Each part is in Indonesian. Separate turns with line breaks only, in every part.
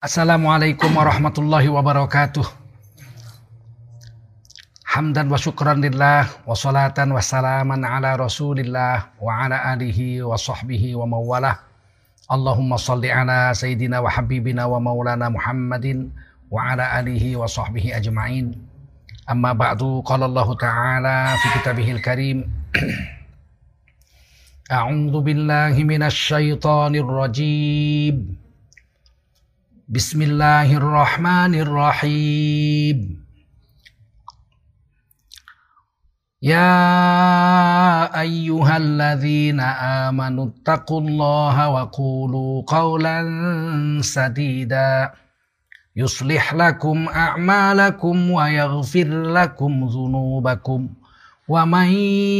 Assalamualaikum warahmatullahi wabarakatuh. Hamdan wa syukran lillah wa salatan wa salaman ala rasulillah wa ala alihi wa sahbihi wa mawalah. Allahumma salli ala sayyidina wa habibina wa maulana Muhammadin wa ala alihi wa sahbihi ajma'in. Amma ba'du qala Allah Ta'ala fi kitabihil karim. A'udzu billahi minasy syaithanir rajim. Bismillahirrahmanirrahim. Ya ayyuhalladzina amanu taqullaha wa qulu qawlan sadida. Yuslih lakum a'malakum wa yaghfir lakum dhunubakum wa man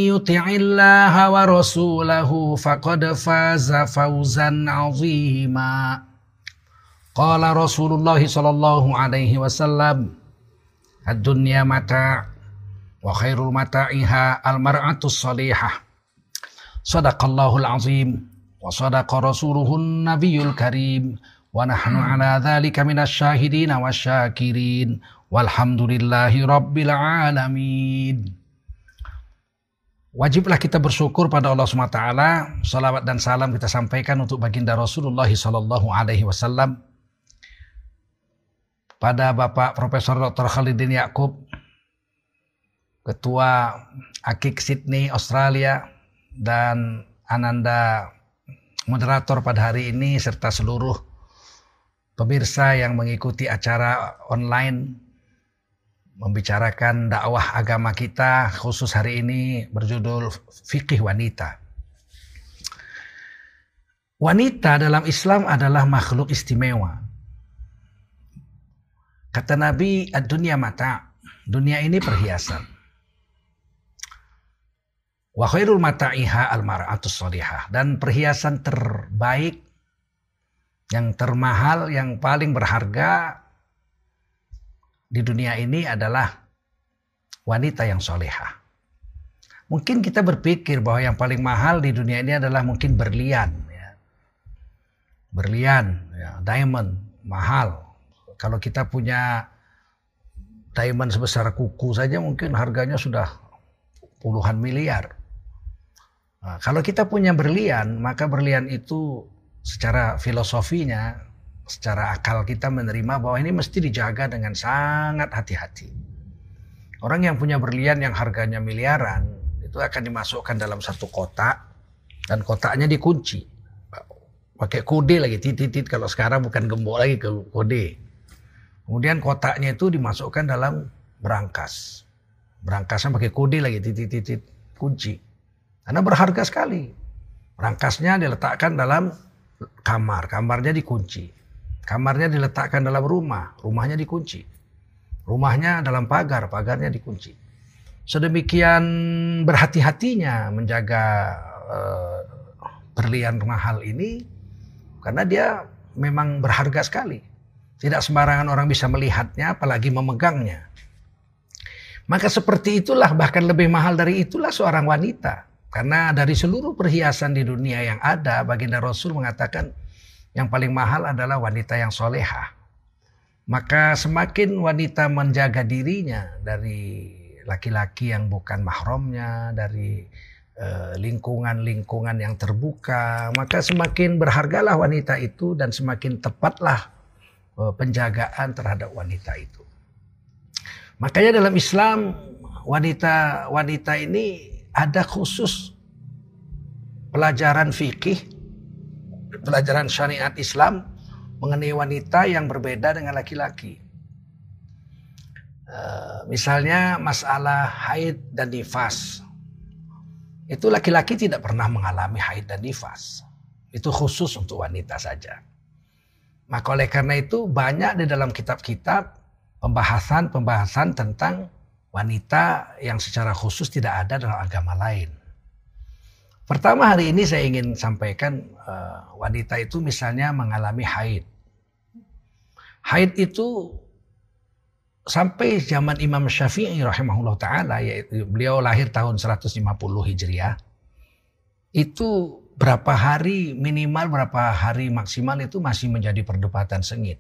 yuti'illaha wa rasulahu faqad faza fawzan 'azima. Qala Rasulullah sallallahu alaihi wasallam Ad-dunya mata' wa khairul mata'iha al-mar'atus salihah. Sadaqallahul azim wa sadaqa rasuluhun nabiyul karim wa nahnu ala dhalika minasy syahidin wasyakirin walhamdulillahi rabbil alamin. Wajiblah kita bersyukur pada Allah SWT. Salawat dan salam kita sampaikan untuk baginda Rasulullah Sallallahu Alaihi Wasallam pada Bapak Profesor Dr. Khalidin Yakub, Ketua Akik Sydney, Australia, dan Ananda moderator pada hari ini serta seluruh pemirsa yang mengikuti acara online membicarakan dakwah agama kita khusus hari ini berjudul fikih wanita. Wanita dalam Islam adalah makhluk istimewa Kata Nabi, dunia mata. Dunia ini perhiasan. Wa khairul mata'iha al-mar'atus salihah. Dan perhiasan terbaik, yang termahal, yang paling berharga di dunia ini adalah wanita yang solehah. Mungkin kita berpikir bahwa yang paling mahal di dunia ini adalah mungkin berlian. Ya. Berlian, ya, diamond, mahal. Kalau kita punya diamond sebesar kuku saja mungkin harganya sudah puluhan miliar. Nah, kalau kita punya berlian, maka berlian itu secara filosofinya, secara akal kita menerima bahwa ini mesti dijaga dengan sangat hati-hati. Orang yang punya berlian yang harganya miliaran, itu akan dimasukkan dalam satu kotak dan kotaknya dikunci. Pakai kode lagi, titit-titit kalau sekarang bukan gembok lagi ke kode. Kemudian kotaknya itu dimasukkan dalam berangkas. Berangkasnya pakai kode lagi, titik-titik kunci. Karena berharga sekali. Berangkasnya diletakkan dalam kamar, kamarnya dikunci. Kamarnya diletakkan dalam rumah, rumahnya dikunci. Rumahnya dalam pagar, pagarnya dikunci. Sedemikian berhati-hatinya menjaga uh, berlian mahal ini karena dia memang berharga sekali. Tidak sembarangan orang bisa melihatnya, apalagi memegangnya. Maka seperti itulah, bahkan lebih mahal dari itulah seorang wanita. Karena dari seluruh perhiasan di dunia yang ada, baginda Rasul mengatakan yang paling mahal adalah wanita yang soleha. Maka semakin wanita menjaga dirinya dari laki-laki yang bukan mahramnya, dari eh, lingkungan-lingkungan yang terbuka, maka semakin berhargalah wanita itu dan semakin tepatlah penjagaan terhadap wanita itu. Makanya dalam Islam wanita wanita ini ada khusus pelajaran fikih, pelajaran syariat Islam mengenai wanita yang berbeda dengan laki-laki. Uh, misalnya masalah haid dan nifas. Itu laki-laki tidak pernah mengalami haid dan nifas. Itu khusus untuk wanita saja. Maka oleh karena itu banyak di dalam kitab-kitab pembahasan-pembahasan tentang wanita yang secara khusus tidak ada dalam agama lain. Pertama hari ini saya ingin sampaikan uh, wanita itu misalnya mengalami haid. Haid itu sampai zaman Imam Syafi'i rahimahullah taala yaitu beliau lahir tahun 150 Hijriah. Itu berapa hari minimal berapa hari maksimal itu masih menjadi perdebatan sengit.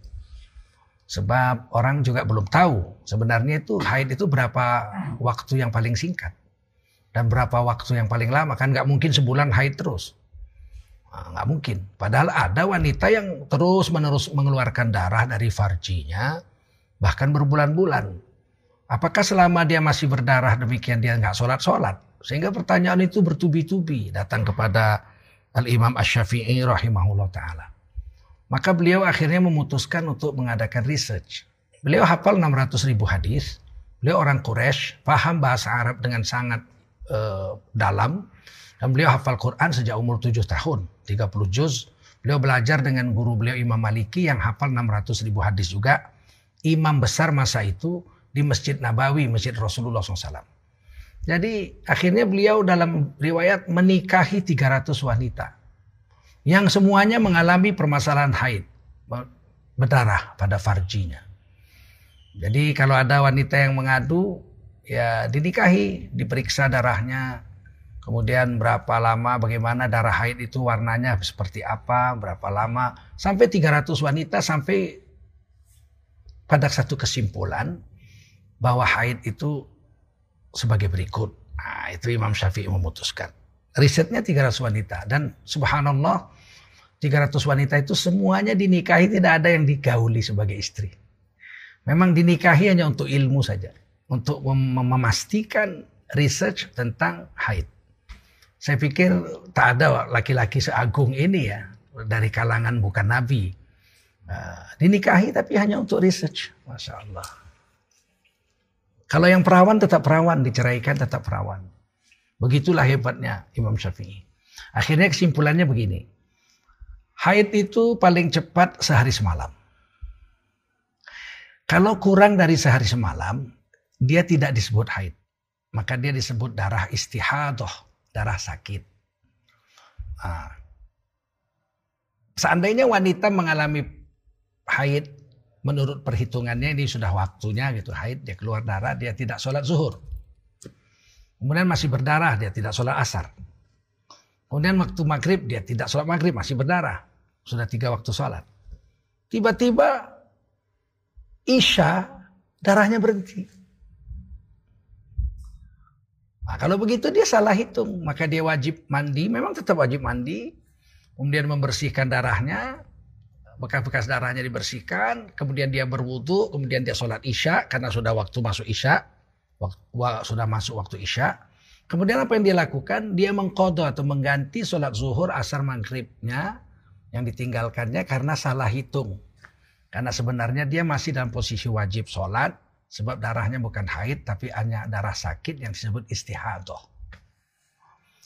Sebab orang juga belum tahu sebenarnya itu haid itu berapa waktu yang paling singkat. Dan berapa waktu yang paling lama. Kan nggak mungkin sebulan haid terus. Nah, nggak mungkin. Padahal ada wanita yang terus menerus mengeluarkan darah dari farjinya bahkan berbulan-bulan. Apakah selama dia masih berdarah demikian dia nggak sholat sholat sehingga pertanyaan itu bertubi-tubi datang kepada al Imam Ash Shafi'i rahimahullah taala maka beliau akhirnya memutuskan untuk mengadakan research. Beliau hafal 600 ribu hadis. Beliau orang Quraisy, paham bahasa Arab dengan sangat uh, dalam. Dan beliau hafal Quran sejak umur 7 tahun, 30 juz. Beliau belajar dengan guru beliau Imam Maliki yang hafal 600 ribu hadis juga. Imam besar masa itu di Masjid Nabawi, Masjid Rasulullah SAW. Jadi akhirnya beliau dalam riwayat menikahi 300 wanita yang semuanya mengalami permasalahan haid, berdarah pada farjinya. Jadi kalau ada wanita yang mengadu, ya dinikahi, diperiksa darahnya, kemudian berapa lama, bagaimana darah haid itu warnanya seperti apa, berapa lama, sampai 300 wanita sampai pada satu kesimpulan bahwa haid itu sebagai berikut. Nah, itu Imam Syafi'i memutuskan. Risetnya 300 wanita dan subhanallah 300 wanita itu semuanya dinikahi tidak ada yang digauli sebagai istri. Memang dinikahi hanya untuk ilmu saja, untuk mem memastikan research tentang haid. Saya pikir tak ada laki-laki seagung ini ya dari kalangan bukan nabi. Uh, dinikahi tapi hanya untuk research, masya Allah. Kalau yang perawan tetap perawan, diceraikan tetap perawan. Begitulah hebatnya Imam Syafi'i. Akhirnya kesimpulannya begini. Haid itu paling cepat sehari semalam. Kalau kurang dari sehari semalam, dia tidak disebut haid. Maka dia disebut darah istihadoh, darah sakit. Nah, seandainya wanita mengalami haid, menurut perhitungannya ini sudah waktunya gitu haid, dia keluar darah, dia tidak sholat zuhur. Kemudian masih berdarah, dia tidak sholat asar. Kemudian waktu maghrib, dia tidak sholat maghrib, masih berdarah. Sudah tiga waktu sholat. Tiba-tiba Isya, darahnya berhenti. Nah, kalau begitu dia salah hitung. Maka dia wajib mandi, memang tetap wajib mandi. Kemudian membersihkan darahnya, bekas-bekas darahnya dibersihkan, kemudian dia berwudu, kemudian dia sholat isya karena sudah waktu masuk isya, sudah masuk waktu Isya. Kemudian apa yang dia lakukan? Dia mengkodo atau mengganti sholat zuhur asar maghribnya yang ditinggalkannya karena salah hitung. Karena sebenarnya dia masih dalam posisi wajib sholat sebab darahnya bukan haid tapi hanya darah sakit yang disebut istihadoh.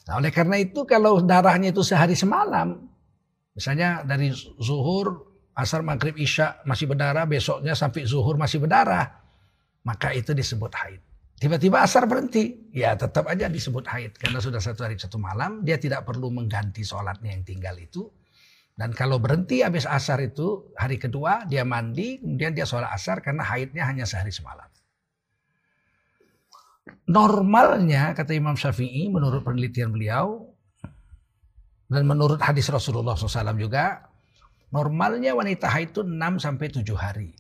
Nah oleh karena itu kalau darahnya itu sehari semalam, misalnya dari zuhur, asar, maghrib, isya masih berdarah, besoknya sampai zuhur masih berdarah, maka itu disebut haid. Tiba-tiba asar berhenti, ya tetap aja disebut haid. Karena sudah satu hari satu malam, dia tidak perlu mengganti sholatnya yang tinggal itu. Dan kalau berhenti habis asar itu, hari kedua dia mandi, kemudian dia sholat asar karena haidnya hanya sehari semalam. Normalnya, kata Imam Syafi'i, menurut penelitian beliau, dan menurut hadis Rasulullah SAW juga, normalnya wanita haid itu 6 sampai 7 hari.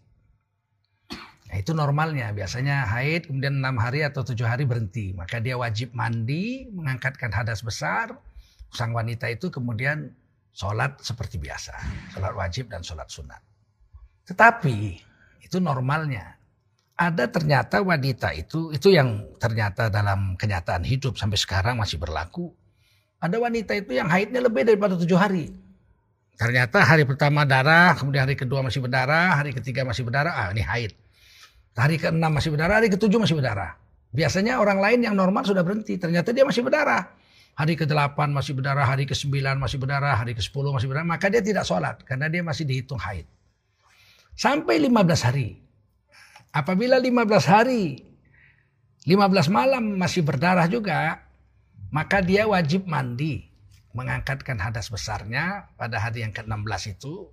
Nah, itu normalnya. Biasanya haid kemudian enam hari atau tujuh hari berhenti. Maka dia wajib mandi, mengangkatkan hadas besar. Sang wanita itu kemudian sholat seperti biasa. Sholat wajib dan sholat sunat. Tetapi itu normalnya. Ada ternyata wanita itu, itu yang ternyata dalam kenyataan hidup sampai sekarang masih berlaku. Ada wanita itu yang haidnya lebih daripada tujuh hari. Ternyata hari pertama darah, kemudian hari kedua masih berdarah, hari ketiga masih berdarah, ah ini haid. Hari ke-6 masih berdarah, hari ke-7 masih berdarah. Biasanya orang lain yang normal sudah berhenti, ternyata dia masih berdarah. Hari ke-8 masih berdarah, hari ke-9 masih berdarah, hari ke-10 masih berdarah, maka dia tidak sholat karena dia masih dihitung haid. Sampai 15 hari. Apabila 15 hari, 15 malam masih berdarah juga, maka dia wajib mandi. Mengangkatkan hadas besarnya pada hari yang ke-16 itu.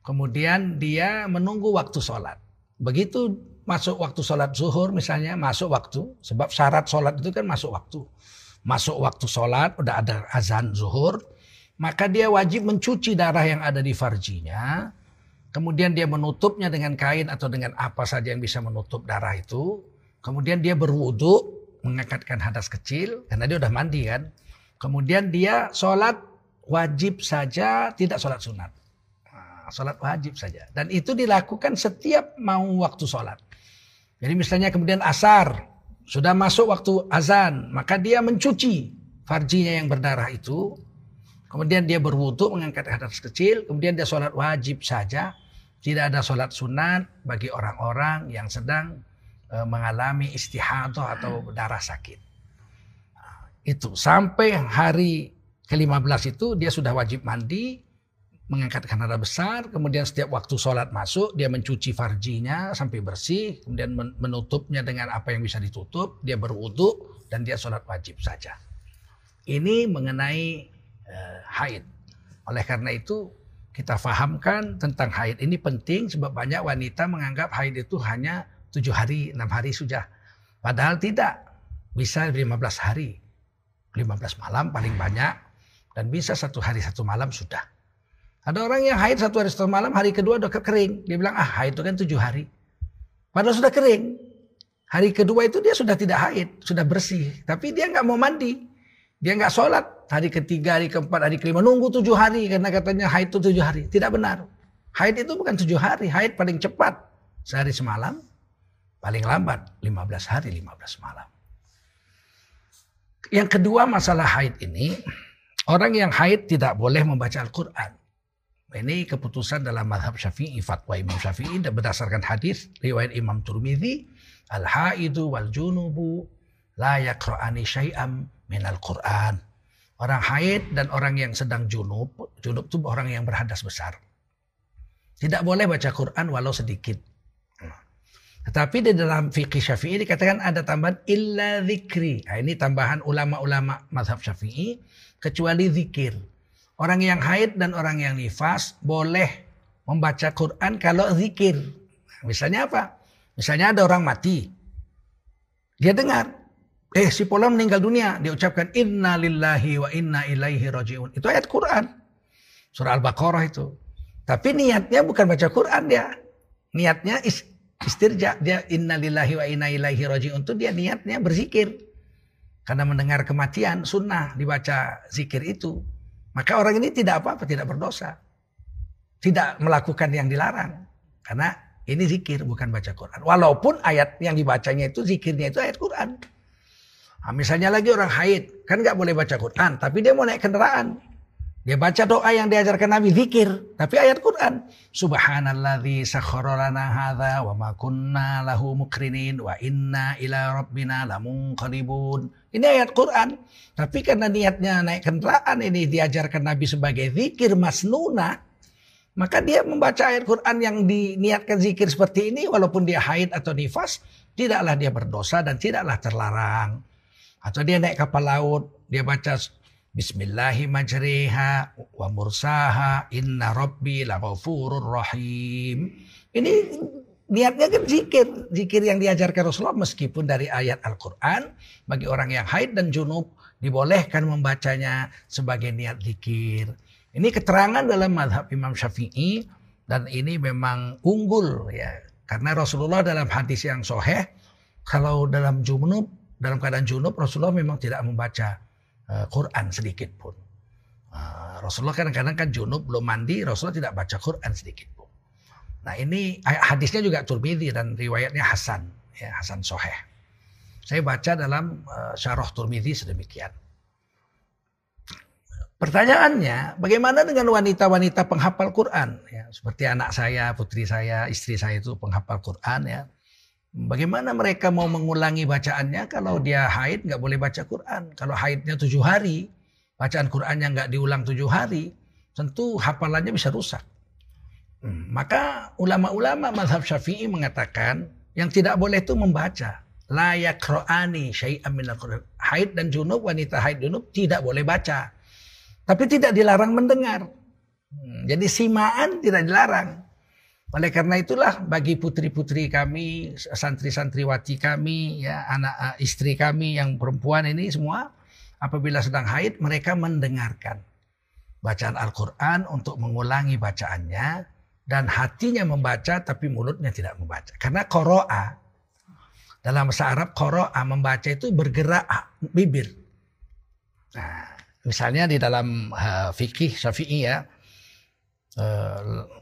Kemudian dia menunggu waktu sholat. Begitu masuk waktu sholat zuhur misalnya, masuk waktu. Sebab syarat sholat itu kan masuk waktu. Masuk waktu sholat, udah ada azan zuhur. Maka dia wajib mencuci darah yang ada di farjinya. kemudian dia menutupnya dengan kain atau dengan apa saja yang bisa menutup darah itu, kemudian dia berwudu, mengangkatkan hadas kecil, karena dia udah mandi kan. Kemudian dia sholat wajib saja, tidak sholat sunat. Nah, sholat wajib saja. Dan itu dilakukan setiap mau waktu sholat. Jadi misalnya kemudian asar, sudah masuk waktu azan, maka dia mencuci farjinya yang berdarah itu, Kemudian dia berwudu mengangkat hadas kecil. Kemudian dia sholat wajib saja. Tidak ada sholat sunat bagi orang-orang yang sedang e, mengalami istihadah atau darah sakit. Itu sampai hari ke-15 itu dia sudah wajib mandi, mengangkat kanada besar, kemudian setiap waktu sholat masuk dia mencuci farjinya sampai bersih, kemudian menutupnya dengan apa yang bisa ditutup, dia berwudu dan dia sholat wajib saja. Ini mengenai uh, haid. Oleh karena itu kita fahamkan tentang haid ini penting sebab banyak wanita menganggap haid itu hanya tujuh hari, enam hari sudah. Padahal tidak. Bisa 15 hari. 15 malam paling banyak. Dan bisa satu hari satu malam sudah. Ada orang yang haid satu hari satu malam, hari kedua udah kering. Dia bilang, ah haid itu kan tujuh hari. Padahal sudah kering. Hari kedua itu dia sudah tidak haid, sudah bersih. Tapi dia nggak mau mandi. Dia nggak sholat hari ketiga, hari keempat, hari kelima. Nunggu tujuh hari karena katanya haid itu tujuh hari. Tidak benar. Haid itu bukan tujuh hari. Haid paling cepat sehari semalam. Paling lambat 15 hari 15 malam. Yang kedua masalah haid ini. Orang yang haid tidak boleh membaca Al-Quran. Ini keputusan dalam madhab syafi'i, fatwa Imam Syafi'i berdasarkan hadis riwayat Imam Turmidi, al-haidu wal junubu la yakra'ani syai'am minal Quran. Orang haid dan orang yang sedang junub, junub itu orang yang berhadas besar. Tidak boleh baca Quran walau sedikit. Tetapi di dalam fikih syafi'i dikatakan ada tambahan illa zikri. Nah, ini tambahan ulama-ulama mazhab syafi'i. Kecuali zikir. Orang yang haid dan orang yang nifas boleh membaca Quran kalau zikir. Misalnya apa? Misalnya ada orang mati. Dia dengar. Eh si Pola meninggal dunia. Dia ucapkan inna lillahi wa inna ilaihi rajiun. Itu ayat Quran. Surah Al-Baqarah itu. Tapi niatnya bukan baca Quran dia. Niatnya istirja. Dia inna lillahi wa inna ilaihi rajiun. Itu dia niatnya berzikir. Karena mendengar kematian sunnah dibaca zikir itu. Maka orang ini tidak apa-apa, tidak berdosa. Tidak melakukan yang dilarang. Karena ini zikir bukan baca Quran. Walaupun ayat yang dibacanya itu zikirnya itu ayat Quran. Nah, misalnya lagi orang haid, kan nggak boleh baca Quran, tapi dia mau naik kendaraan. Dia baca doa yang diajarkan Nabi zikir, tapi ayat Quran. Subhanalladzi sakhkhara lana hadza wa ma kunna lahu mukrinin wa inna ila rabbina lamunqalibun. Ini ayat Quran. Tapi karena niatnya naik kendaraan ini diajarkan Nabi sebagai zikir masnuna, maka dia membaca ayat Quran yang diniatkan zikir seperti ini walaupun dia haid atau nifas, tidaklah dia berdosa dan tidaklah terlarang. Atau dia naik kapal laut, dia baca Bismillahirrahmanirrahim wa mursaha inna rabbi laghafurur rahim. Ini niatnya kan zikir, zikir yang diajarkan Rasulullah meskipun dari ayat Al-Qur'an bagi orang yang haid dan junub dibolehkan membacanya sebagai niat zikir. Ini keterangan dalam madhab Imam Syafi'i dan ini memang unggul ya karena Rasulullah dalam hadis yang soheh kalau dalam junub dalam keadaan junub Rasulullah memang tidak membaca Quran sedikit pun. Uh, Rasulullah kadang-kadang kan junub belum mandi, Rasulullah tidak baca Quran sedikit pun. Nah ini hadisnya juga Turmidi dan riwayatnya Hasan, ya Hasan Soheh. Saya baca dalam uh, Syarah Turmidi sedemikian. Pertanyaannya, bagaimana dengan wanita-wanita penghafal Quran? Ya, seperti anak saya, putri saya, istri saya itu penghafal Quran ya. Bagaimana mereka mau mengulangi bacaannya kalau dia haid nggak boleh baca Quran. Kalau haidnya tujuh hari, bacaan Qurannya nggak diulang tujuh hari, tentu hafalannya bisa rusak. Hmm, maka ulama-ulama mazhab syafi'i mengatakan yang tidak boleh itu membaca. Layak ro'ani syai'am minal Quran. Haid dan junub, wanita haid junub tidak boleh baca. Tapi tidak dilarang mendengar. Hmm, jadi simaan tidak dilarang. Oleh karena itulah bagi putri-putri kami, santri-santriwati kami, ya anak eh, istri kami yang perempuan ini semua apabila sedang haid mereka mendengarkan bacaan Al-Qur'an untuk mengulangi bacaannya dan hatinya membaca tapi mulutnya tidak membaca. Karena koroa dalam bahasa Arab koroa membaca itu bergerak bibir. Nah, misalnya di dalam uh, fikih Syafi'i ya uh,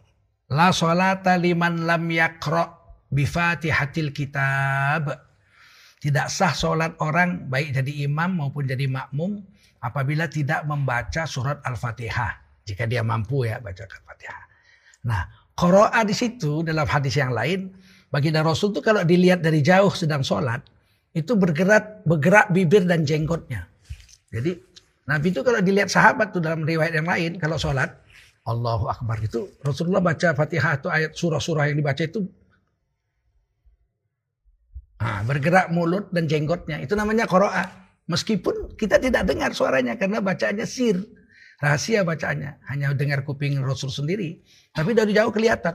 la salata liman lam yakra bi fatihatil kitab. Tidak sah sholat orang baik jadi imam maupun jadi makmum apabila tidak membaca surat Al-Fatihah. Jika dia mampu ya baca Al-Fatihah. Nah, Qira'a di situ dalam hadis yang lain bagi Rasul itu kalau dilihat dari jauh sedang sholat itu bergerak bergerak bibir dan jenggotnya. Jadi Nabi itu kalau dilihat sahabat tuh dalam riwayat yang lain kalau sholat Allahu Akbar itu Rasulullah baca Fatihah atau ayat surah-surah yang dibaca itu nah, bergerak mulut dan jenggotnya itu namanya koroa meskipun kita tidak dengar suaranya karena bacanya sir rahasia bacaannya hanya dengar kuping Rasul sendiri tapi dari jauh kelihatan.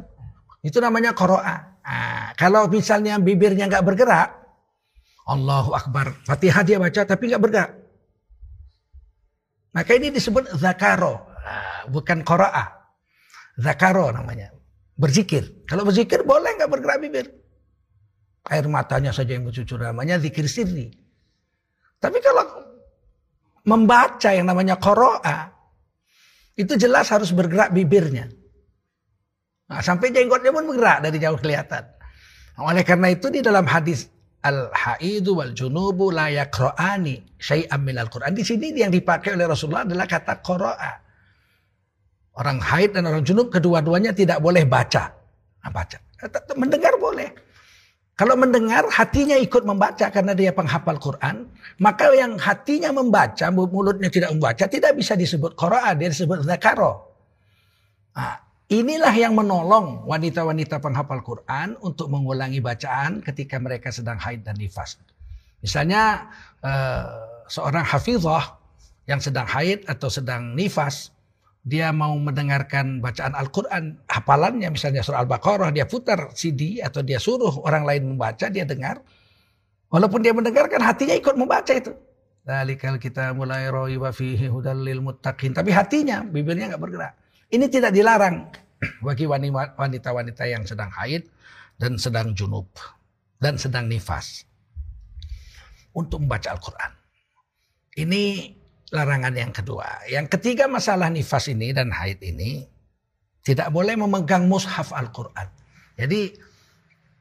Itu namanya koroa. Nah, kalau misalnya bibirnya nggak bergerak, Allahu Akbar. Fatihah dia baca tapi nggak bergerak. Maka ini disebut zakaro. Bukan koroa. Zakaro namanya. Berzikir. Kalau berzikir boleh nggak bergerak bibir. Air matanya saja yang bercucur namanya zikir sirri. Tapi kalau membaca yang namanya koroa, itu jelas harus bergerak bibirnya. Nah, sampai jenggotnya pun bergerak dari jauh kelihatan. Oleh karena itu di dalam hadis al-haidu wal junubu la yakra'ani syai'am minal Qur'an. Di sini yang dipakai oleh Rasulullah adalah kata qara'a. Orang haid dan orang junub kedua-duanya tidak boleh baca. Nah, baca. Mendengar boleh. Kalau mendengar hatinya ikut membaca karena dia penghafal Quran, maka yang hatinya membaca, mulutnya tidak membaca, tidak bisa disebut qara'a, dia disebut zakaro. Nah, Inilah yang menolong wanita-wanita penghafal Quran untuk mengulangi bacaan ketika mereka sedang haid dan nifas. Misalnya eh, seorang hafizah yang sedang haid atau sedang nifas, dia mau mendengarkan bacaan Al-Quran, hafalannya misalnya surah Al-Baqarah, dia putar CD atau dia suruh orang lain membaca, dia dengar. Walaupun dia mendengarkan, hatinya ikut membaca itu. Dalikal kita mulai roi wa fihi hudalil muttaqin. Tapi hatinya, bibirnya nggak bergerak. Ini tidak dilarang bagi wanita-wanita yang sedang haid dan sedang junub dan sedang nifas untuk membaca Al-Quran. Ini larangan yang kedua. Yang ketiga masalah nifas ini dan haid ini tidak boleh memegang mushaf Al-Quran. Jadi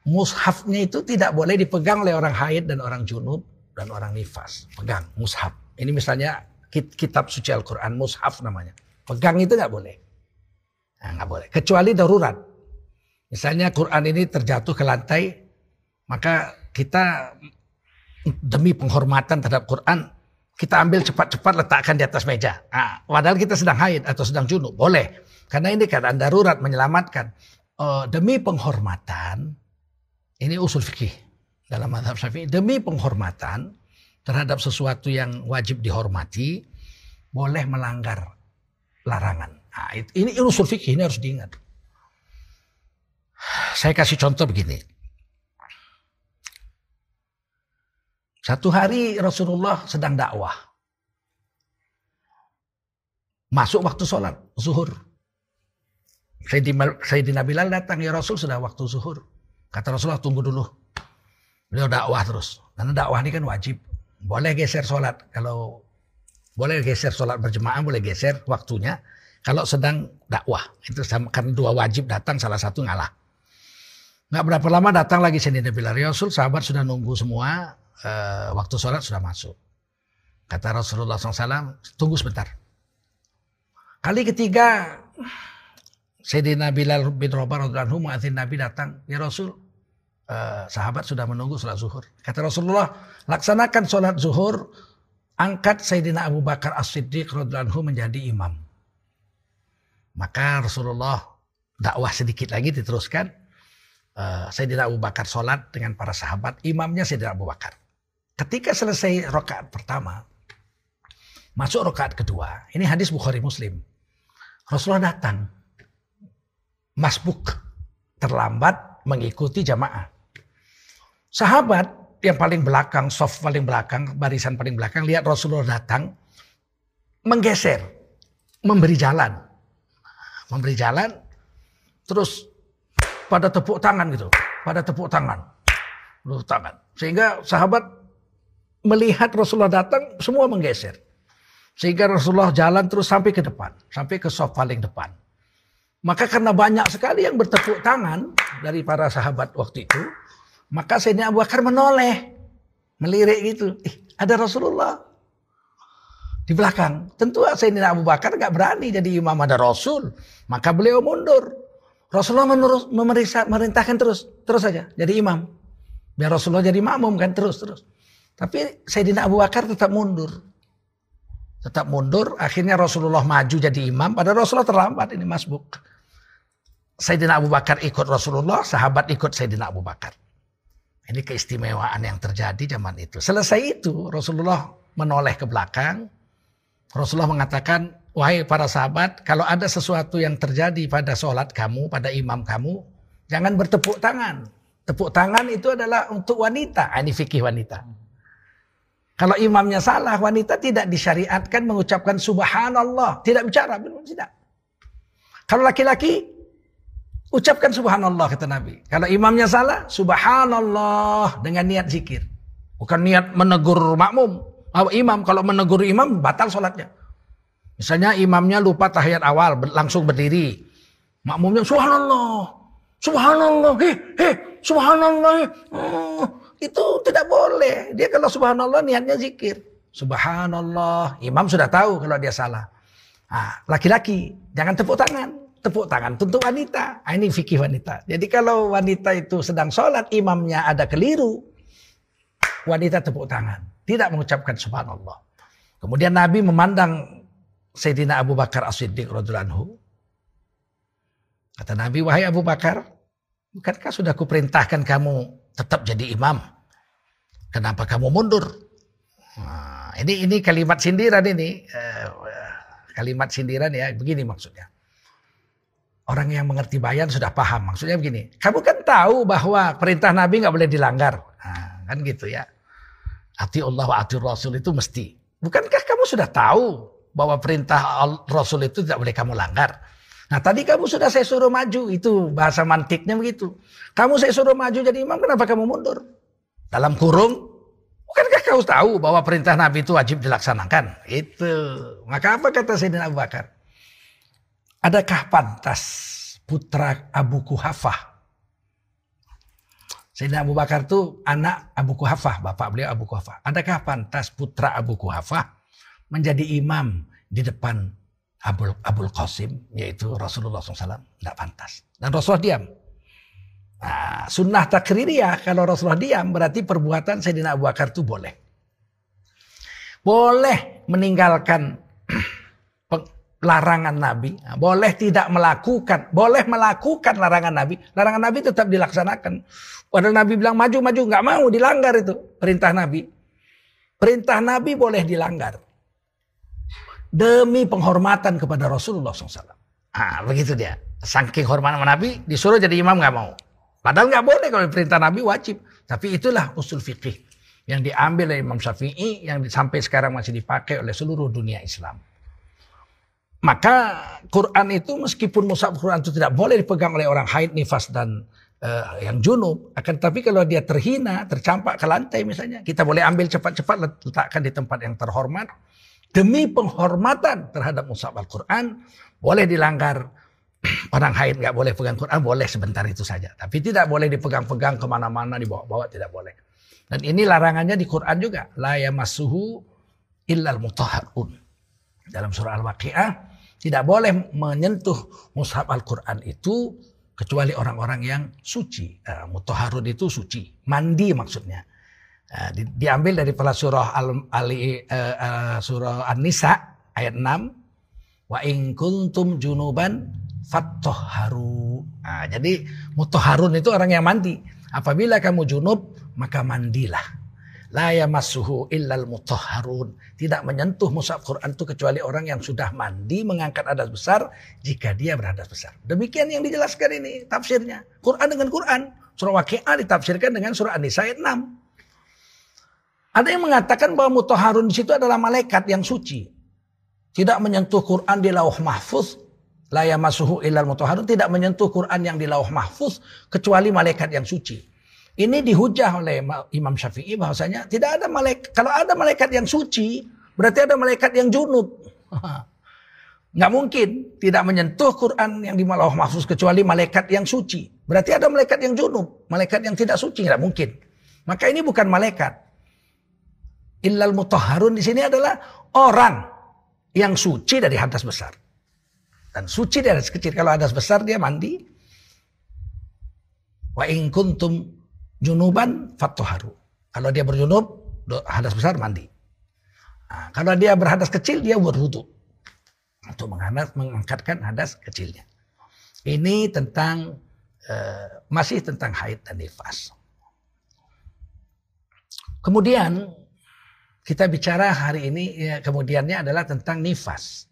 mushafnya itu tidak boleh dipegang oleh orang haid dan orang junub dan orang nifas. Pegang mushaf. Ini misalnya kitab suci Al-Quran, mushaf namanya. Pegang itu nggak boleh. Nah, nggak boleh. Kecuali darurat. Misalnya Quran ini terjatuh ke lantai, maka kita demi penghormatan terhadap Quran, kita ambil cepat-cepat letakkan di atas meja. Nah, padahal kita sedang haid atau sedang junub, boleh. Karena ini keadaan darurat menyelamatkan. Uh, demi penghormatan, ini usul fikih dalam madhab syafi'i. Demi penghormatan terhadap sesuatu yang wajib dihormati, boleh melanggar larangan. Nah, ini usul fikih ini harus diingat. Saya kasih contoh begini. Satu hari Rasulullah sedang dakwah. Masuk waktu sholat, zuhur. Sayyidina Bilal datang, ya Rasul sudah waktu zuhur. Kata Rasulullah tunggu dulu. Beliau dakwah terus. Karena dakwah ini kan wajib. Boleh geser sholat. Kalau boleh geser sholat berjemaah, boleh geser waktunya. Kalau sedang dakwah, itu sama, karena dua wajib datang, salah satu ngalah. Nggak berapa lama datang lagi Sayyidina Bilal. Ya Rasul, sahabat sudah nunggu semua, e, waktu sholat sudah masuk. Kata Rasulullah SAW, tunggu sebentar. Kali ketiga, Sayyidina Bilal bin Rabah radhiyallahu anhu Nabi datang, "Ya Rasul, eh, sahabat sudah menunggu sholat zuhur." Kata Rasulullah, "Laksanakan sholat zuhur, angkat Sayyidina Abu Bakar As-Siddiq radhiyallahu menjadi imam." Maka Rasulullah dakwah sedikit lagi diteruskan. Uh, Sayyidina Abu Bakar sholat dengan para sahabat. Imamnya Sayyidina Abu Bakar. Ketika selesai rokaat pertama. Masuk rokaat kedua. Ini hadis Bukhari Muslim. Rasulullah datang. Masbuk. Terlambat mengikuti jamaah. Sahabat yang paling belakang, soft paling belakang, barisan paling belakang, lihat Rasulullah datang, menggeser, memberi jalan memberi jalan. terus pada tepuk tangan gitu, pada tepuk tangan, tepuk tangan. Sehingga sahabat melihat Rasulullah datang, semua menggeser. Sehingga Rasulullah jalan terus sampai ke depan, sampai ke soft paling depan. Maka karena banyak sekali yang bertepuk tangan dari para sahabat waktu itu, maka Sayyidina Abu Bakar menoleh, melirik gitu. Eh, ada Rasulullah di belakang. Tentu Sayyidina Abu Bakar gak berani jadi imam ada Rasul. Maka beliau mundur. Rasulullah menurus, memeriksa, merintahkan terus. Terus saja jadi imam. Biar Rasulullah jadi makmum kan terus terus. Tapi Sayyidina Abu Bakar tetap mundur. Tetap mundur. Akhirnya Rasulullah maju jadi imam. Pada Rasulullah terlambat ini masbuk. Sayyidina Abu Bakar ikut Rasulullah. Sahabat ikut Sayyidina Abu Bakar. Ini keistimewaan yang terjadi zaman itu. Selesai itu Rasulullah menoleh ke belakang. Rasulullah mengatakan, wahai para sahabat, kalau ada sesuatu yang terjadi pada sholat kamu, pada imam kamu, jangan bertepuk tangan. Tepuk tangan itu adalah untuk wanita. Ah, ini fikih wanita. Kalau imamnya salah, wanita tidak disyariatkan mengucapkan subhanallah. Tidak bicara, belum tidak. Kalau laki-laki, ucapkan subhanallah kata Nabi. Kalau imamnya salah, subhanallah dengan niat zikir. Bukan niat menegur makmum. Imam kalau menegur imam batal sholatnya. Misalnya imamnya lupa tahiyat awal langsung berdiri. Makmumnya subhanallah. Subhanallah. Hei, hei, subhanallah. Oh, itu tidak boleh. Dia kalau subhanallah niatnya zikir. Subhanallah. Imam sudah tahu kalau dia salah. laki-laki jangan tepuk tangan. Tepuk tangan untuk wanita. Nah, ini fikih wanita. Jadi kalau wanita itu sedang sholat, imamnya ada keliru. Wanita tepuk tangan. Tidak mengucapkan subhanallah. Kemudian Nabi memandang Sayyidina Abu Bakar As-Siddiq radhiyallahu Kata Nabi, wahai Abu Bakar, bukankah sudah kuperintahkan kamu tetap jadi imam? Kenapa kamu mundur? Nah, ini ini kalimat sindiran ini, uh, kalimat sindiran ya, begini maksudnya. Orang yang mengerti bayan sudah paham. Maksudnya begini, kamu kan tahu bahwa perintah Nabi nggak boleh dilanggar, nah, kan gitu ya. Ati Allah wa Rasul itu mesti. Bukankah kamu sudah tahu bahwa perintah Rasul itu tidak boleh kamu langgar? Nah tadi kamu sudah saya suruh maju, itu bahasa mantiknya begitu. Kamu saya suruh maju jadi imam, kenapa kamu mundur? Dalam kurung, bukankah kamu tahu bahwa perintah Nabi itu wajib dilaksanakan? Itu. Maka apa kata Sayyidina Abu Bakar? Adakah pantas putra Abu Kuhafah Sayyidina Abu Bakar itu anak Abu Kuhafah, bapak beliau Abu Kuhafah. Adakah pantas putra Abu Kuhafah menjadi imam di depan Abul, Abul Qasim, yaitu Rasulullah SAW? Tidak pantas. Dan Rasulullah diam. Nah, sunnah takririyah, kalau Rasulullah diam, berarti perbuatan Sayyidina Abu Bakar itu boleh. Boleh meninggalkan larangan Nabi, boleh tidak melakukan, boleh melakukan larangan Nabi, larangan Nabi tetap dilaksanakan. Padahal Nabi bilang maju maju nggak mau dilanggar itu perintah Nabi. Perintah Nabi boleh dilanggar demi penghormatan kepada Rasulullah SAW. Ah begitu dia. Saking hormat Nabi disuruh jadi imam nggak mau. Padahal nggak boleh kalau perintah Nabi wajib. Tapi itulah usul fikih yang diambil dari Imam Syafi'i yang sampai sekarang masih dipakai oleh seluruh dunia Islam. Maka Quran itu meskipun mushaf Quran itu tidak boleh dipegang oleh orang haid, nifas dan uh, yang junub. Akan tapi kalau dia terhina, tercampak ke lantai misalnya, kita boleh ambil cepat-cepat letakkan di tempat yang terhormat. Demi penghormatan terhadap mushaf Al-Quran, boleh dilanggar. Orang haid nggak boleh pegang Quran, boleh sebentar itu saja. Tapi tidak boleh dipegang-pegang ke mana-mana, dibawa-bawa, tidak boleh. Dan ini larangannya di Quran juga. La yamassuhu illal mutahharun. Dalam surah Al-Waqi'ah, tidak boleh menyentuh mushaf Al-Quran itu kecuali orang-orang yang suci. Uh, itu suci. Mandi maksudnya. Uh, di, diambil dari pada surah Al, Ali, uh, uh, surah An-Nisa ayat 6. Wa in kuntum junuban fattoharu. Nah, jadi mutoharun itu orang yang mandi. Apabila kamu junub maka mandilah. La yamassuhu illal mutahharun. Tidak menyentuh mushaf Quran itu kecuali orang yang sudah mandi mengangkat adas besar jika dia berhadas besar. Demikian yang dijelaskan ini tafsirnya. Quran dengan Quran. Surah Waqi'ah ditafsirkan dengan surah An-Nisa ayat 6. Ada yang mengatakan bahwa mutahharun di situ adalah malaikat yang suci. Tidak menyentuh Quran di lauh mahfuz. La yamassuhu illal mutahharun tidak menyentuh Quran yang di lauh mahfuz kecuali malaikat yang suci. Ini dihujah oleh Imam Syafi'i bahwasanya tidak ada malaikat kalau ada malaikat yang suci berarti ada malaikat yang junub. Nggak mungkin tidak menyentuh Quran yang di lauh mahfuz kecuali malaikat yang suci. Berarti ada malaikat yang junub, malaikat yang tidak suci nggak mungkin. Maka ini bukan malaikat. Illal mutahharun di sini adalah orang yang suci dari hadas besar. Dan suci dari hadas kecil. Kalau hadas besar dia mandi. Wa in kuntum junuban fatuharu. Kalau dia berjunub, hadas besar mandi. Nah, kalau dia berhadas kecil, dia berwudu. Untuk mengangkatkan hadas kecilnya. Ini tentang, uh, masih tentang haid dan nifas. Kemudian kita bicara hari ini ya, kemudiannya adalah tentang nifas.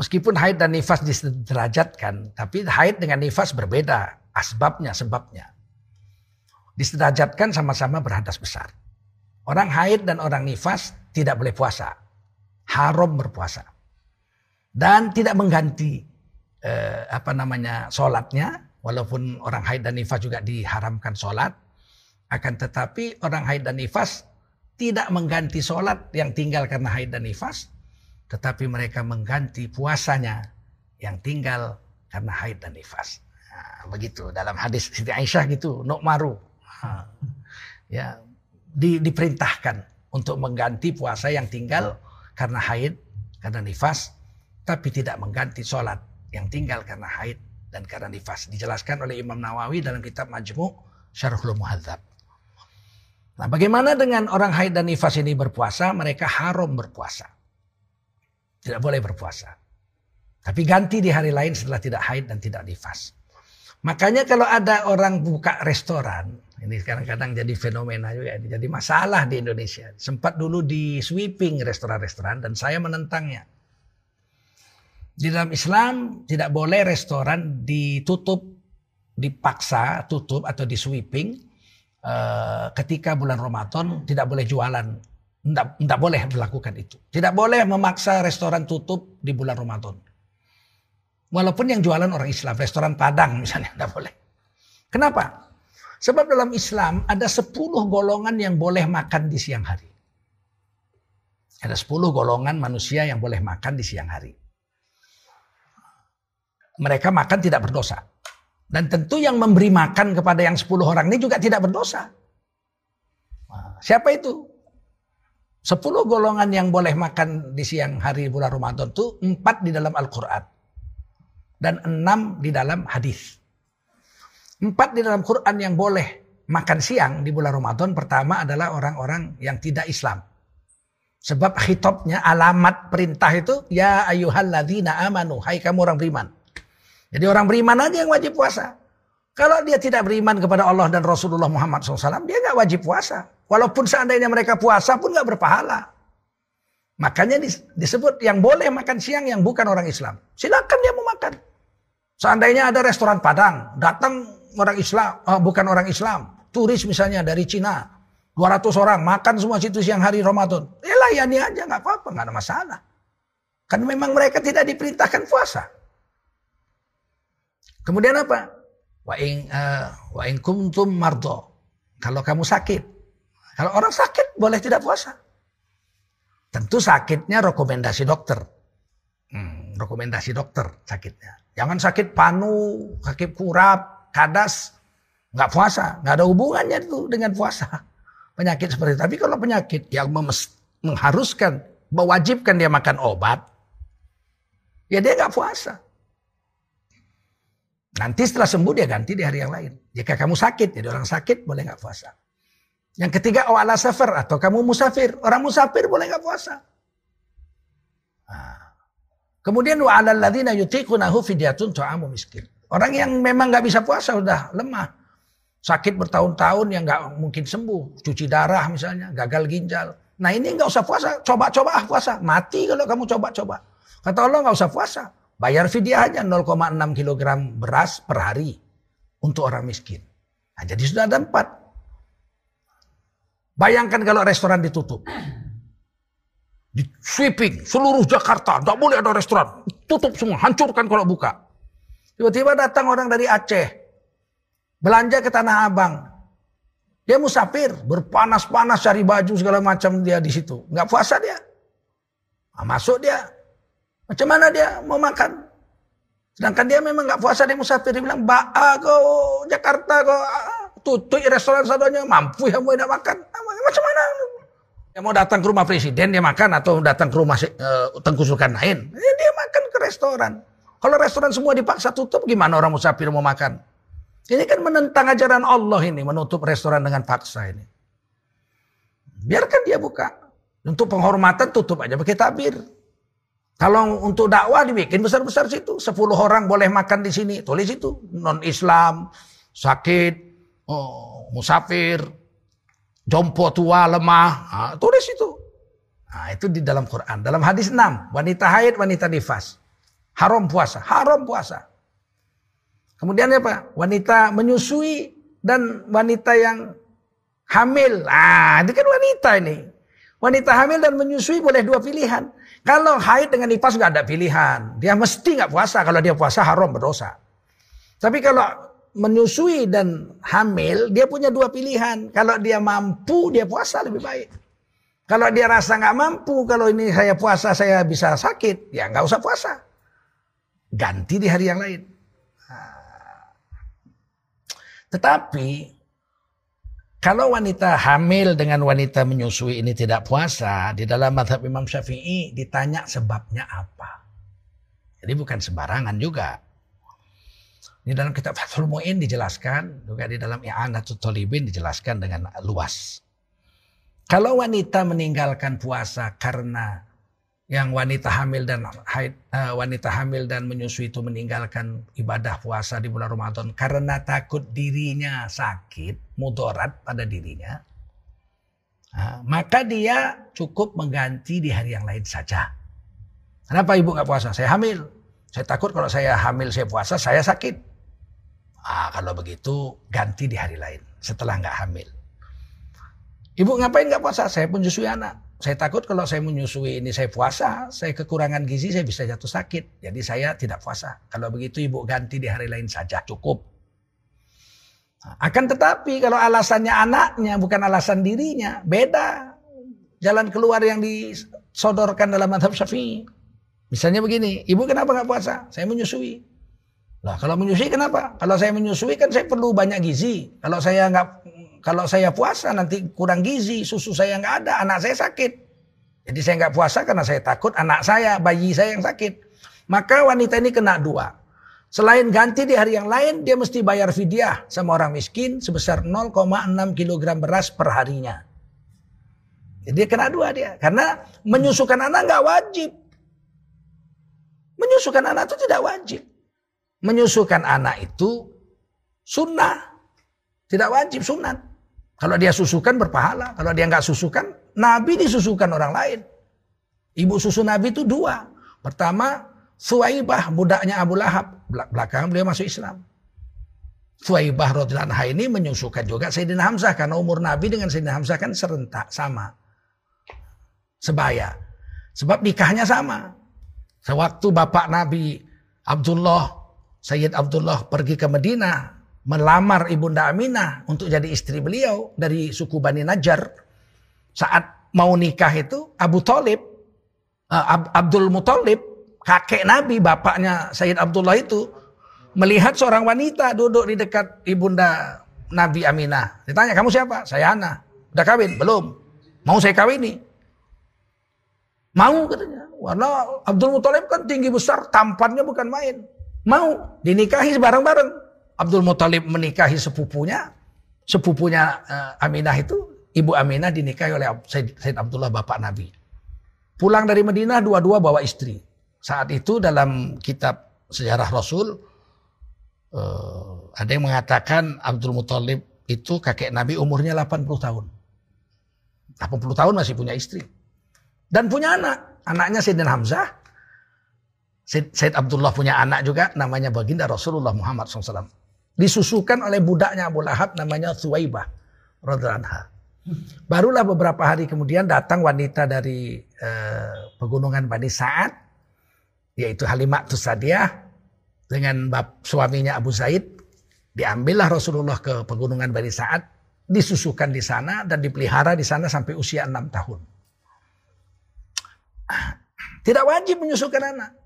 Meskipun haid dan nifas disederajatkan, tapi haid dengan nifas berbeda asbabnya, sebabnya. Disederajatkan sama-sama berhadas besar. Orang haid dan orang nifas tidak boleh puasa. Haram berpuasa. Dan tidak mengganti eh, apa namanya sholatnya. Walaupun orang haid dan nifas juga diharamkan sholat. Akan tetapi orang haid dan nifas tidak mengganti sholat yang tinggal karena haid dan nifas, tetapi mereka mengganti puasanya yang tinggal karena haid dan nifas. Nah, begitu dalam hadis Siti Aisyah gitu, maru. Nah, ya di, diperintahkan untuk mengganti puasa yang tinggal karena haid, karena nifas, tapi tidak mengganti sholat yang tinggal karena haid dan karena nifas. Dijelaskan oleh Imam Nawawi dalam kitab Majmu' Syarhul Muhadzab. Nah bagaimana dengan orang haid dan nifas ini berpuasa? Mereka haram berpuasa. Tidak boleh berpuasa. Tapi ganti di hari lain setelah tidak haid dan tidak nifas. Makanya kalau ada orang buka restoran, ini kadang-kadang jadi fenomena juga, jadi masalah di Indonesia. Sempat dulu di sweeping restoran-restoran dan saya menentangnya. Di dalam Islam tidak boleh restoran ditutup, dipaksa tutup atau di sweeping Eh, ketika bulan Ramadan tidak boleh jualan. Tidak, boleh melakukan itu. Tidak boleh memaksa restoran tutup di bulan Ramadan. Walaupun yang jualan orang Islam, restoran Padang misalnya, tidak boleh. Kenapa? Sebab dalam Islam ada 10 golongan yang boleh makan di siang hari. Ada 10 golongan manusia yang boleh makan di siang hari. Mereka makan tidak berdosa. Dan tentu yang memberi makan kepada yang 10 orang ini juga tidak berdosa. Siapa itu? 10 golongan yang boleh makan di siang hari bulan Ramadan itu 4 di dalam Al-Quran. Dan 6 di dalam hadis. 4 di dalam Quran yang boleh makan siang di bulan Ramadan pertama adalah orang-orang yang tidak Islam. Sebab khitabnya alamat perintah itu ya ayyuhalladzina amanu hai kamu orang beriman. Jadi orang beriman aja yang wajib puasa. Kalau dia tidak beriman kepada Allah dan Rasulullah Muhammad SAW, dia nggak wajib puasa. Walaupun seandainya mereka puasa pun nggak berpahala. Makanya disebut yang boleh makan siang yang bukan orang Islam. Silakan dia mau makan. Seandainya ada restoran Padang, datang orang Islam, oh, bukan orang Islam, turis misalnya dari Cina, 200 orang makan semua situ siang hari Ramadan. Ya layani aja nggak apa-apa, nggak ada masalah. Kan memang mereka tidak diperintahkan puasa. Kemudian apa? Wa in uh, wa in kuntum mardo. Kalau kamu sakit. Kalau orang sakit boleh tidak puasa. Tentu sakitnya rekomendasi dokter. Hmm, rekomendasi dokter sakitnya. Jangan sakit panu, sakit kurap, kadas, nggak puasa, nggak ada hubungannya itu dengan puasa. Penyakit seperti itu. Tapi kalau penyakit yang mengharuskan, mewajibkan dia makan obat, ya dia nggak puasa. Nanti setelah sembuh dia ganti di hari yang lain. Jika kamu sakit, jadi orang sakit boleh nggak puasa. Yang ketiga, ala safar atau kamu musafir. Orang musafir boleh nggak puasa. Nah. Kemudian wa alal ladzina yutiqunahu fidyatun ta'amu miskin. Orang yang memang nggak bisa puasa udah lemah. Sakit bertahun-tahun yang nggak mungkin sembuh. Cuci darah misalnya, gagal ginjal. Nah ini nggak usah puasa, coba-coba ah puasa. Mati kalau kamu coba-coba. Kata Allah nggak usah puasa. Bayar fidyah aja 0,6 kg beras per hari untuk orang miskin. Nah, jadi sudah ada empat. Bayangkan kalau restoran ditutup. Di sweeping seluruh Jakarta, tidak boleh ada restoran. Tutup semua, hancurkan kalau buka. Tiba-tiba datang orang dari Aceh. Belanja ke Tanah Abang. Dia musafir, berpanas-panas cari baju segala macam dia di situ. Nggak puasa dia. Nah, masuk dia. Macam mana dia mau makan? Sedangkan dia memang nggak puasa dia musafir. Dia bilang, Ba'a kau Jakarta kau tutup restoran sadanya mampu ya mau makan. Macam mana? Dia mau datang ke rumah presiden dia makan atau datang ke rumah uh, Tengku Zulkarnain. Ya, dia makan ke restoran. Kalau restoran semua dipaksa tutup gimana orang musafir mau makan? Ini kan menentang ajaran Allah ini menutup restoran dengan paksa ini. Biarkan dia buka. Untuk penghormatan tutup aja pakai tabir. Kalau untuk dakwah dibikin besar-besar situ. Sepuluh orang boleh makan di sini. Tulis itu. Non-Islam, sakit, oh, musafir, jompo tua, lemah. Nah, tulis itu. Nah, itu di dalam Quran. Dalam hadis 6. Wanita haid, wanita nifas. Haram puasa. Haram puasa. Kemudian apa? Wanita menyusui dan wanita yang hamil. Ah, itu kan wanita ini. Wanita hamil dan menyusui boleh dua pilihan. Kalau haid dengan nifas nggak ada pilihan. Dia mesti nggak puasa. Kalau dia puasa haram berdosa. Tapi kalau menyusui dan hamil, dia punya dua pilihan. Kalau dia mampu, dia puasa lebih baik. Kalau dia rasa nggak mampu, kalau ini saya puasa saya bisa sakit, ya nggak usah puasa. Ganti di hari yang lain. Tetapi kalau wanita hamil dengan wanita menyusui ini tidak puasa, di dalam madhab Imam Syafi'i ditanya sebabnya apa. Jadi bukan sembarangan juga. Di dalam kitab Fathul Mu'in dijelaskan, juga di dalam I'anatul Talibin dijelaskan dengan luas. Kalau wanita meninggalkan puasa karena yang wanita hamil dan haid, uh, wanita hamil dan menyusui itu meninggalkan ibadah puasa di bulan Ramadan karena takut dirinya sakit, mudarat pada dirinya, maka dia cukup mengganti di hari yang lain saja. Kenapa ibu nggak puasa? Saya hamil. Saya takut kalau saya hamil saya puasa saya sakit. Ah, kalau begitu ganti di hari lain setelah nggak hamil. Ibu ngapain nggak puasa? Saya pun menyusui anak. Saya takut kalau saya menyusui ini saya puasa, saya kekurangan gizi, saya bisa jatuh sakit. Jadi saya tidak puasa. Kalau begitu ibu ganti di hari lain saja, cukup. Akan tetapi kalau alasannya anaknya bukan alasan dirinya, beda. Jalan keluar yang disodorkan dalam madhab syafi'i. Misalnya begini, ibu kenapa nggak puasa? Saya menyusui. Nah kalau menyusui kenapa? Kalau saya menyusui kan saya perlu banyak gizi. Kalau saya nggak kalau saya puasa nanti kurang gizi, susu saya nggak ada, anak saya sakit. Jadi saya nggak puasa karena saya takut anak saya, bayi saya yang sakit. Maka wanita ini kena dua. Selain ganti di hari yang lain, dia mesti bayar fidyah sama orang miskin sebesar 0,6 kg beras per harinya. Jadi kena dua dia. Karena menyusukan anak nggak wajib. Menyusukan anak itu tidak wajib. Menyusukan anak itu sunnah. Tidak wajib sunat. Kalau dia susukan berpahala. Kalau dia nggak susukan, Nabi disusukan orang lain. Ibu susu Nabi itu dua. Pertama, Suwaibah, budaknya Abu Lahab. Belakangan beliau masuk Islam. Suwaibah radhiyallahu anha ini menyusukan juga Sayyidina Hamzah. Karena umur Nabi dengan Sayyidina Hamzah kan serentak, sama. Sebaya. Sebab nikahnya sama. Sewaktu bapak Nabi Abdullah, Sayyid Abdullah pergi ke Madinah melamar Ibunda Aminah untuk jadi istri beliau dari suku Bani Najjar. Saat mau nikah itu Abu Talib, uh, Abdul Muthalib, kakek Nabi, bapaknya Sayyid Abdullah itu melihat seorang wanita duduk di dekat Ibunda Nabi Aminah. Ditanya, kamu siapa? Saya Ana. Udah kawin? Belum. Mau saya kawini? Mau katanya. Warna Abdul Muthalib kan tinggi besar, tampannya bukan main. Mau dinikahi bareng-bareng. Abdul Muthalib menikahi sepupunya, sepupunya uh, Aminah itu, ibu Aminah dinikahi oleh Said, Said Abdullah bapak Nabi. Pulang dari Madinah dua-dua bawa istri. Saat itu dalam kitab sejarah Rasul uh, ada yang mengatakan Abdul Muthalib itu kakek Nabi umurnya 80 tahun. 80 tahun masih punya istri. Dan punya anak. Anaknya Sayyidina Hamzah. Said Abdullah punya anak juga namanya baginda Rasulullah Muhammad SAW disusukan oleh budaknya Abu Lahab namanya Thuwaibah radhiyallahu Barulah beberapa hari kemudian datang wanita dari eh, pegunungan Bani Sa'ad, yaitu Halimah Tusadiah, dengan bap, suaminya Abu Zaid. Diambillah Rasulullah ke pegunungan Bani Sa'ad, disusukan di sana dan dipelihara di sana sampai usia enam tahun. Tidak wajib menyusukan anak.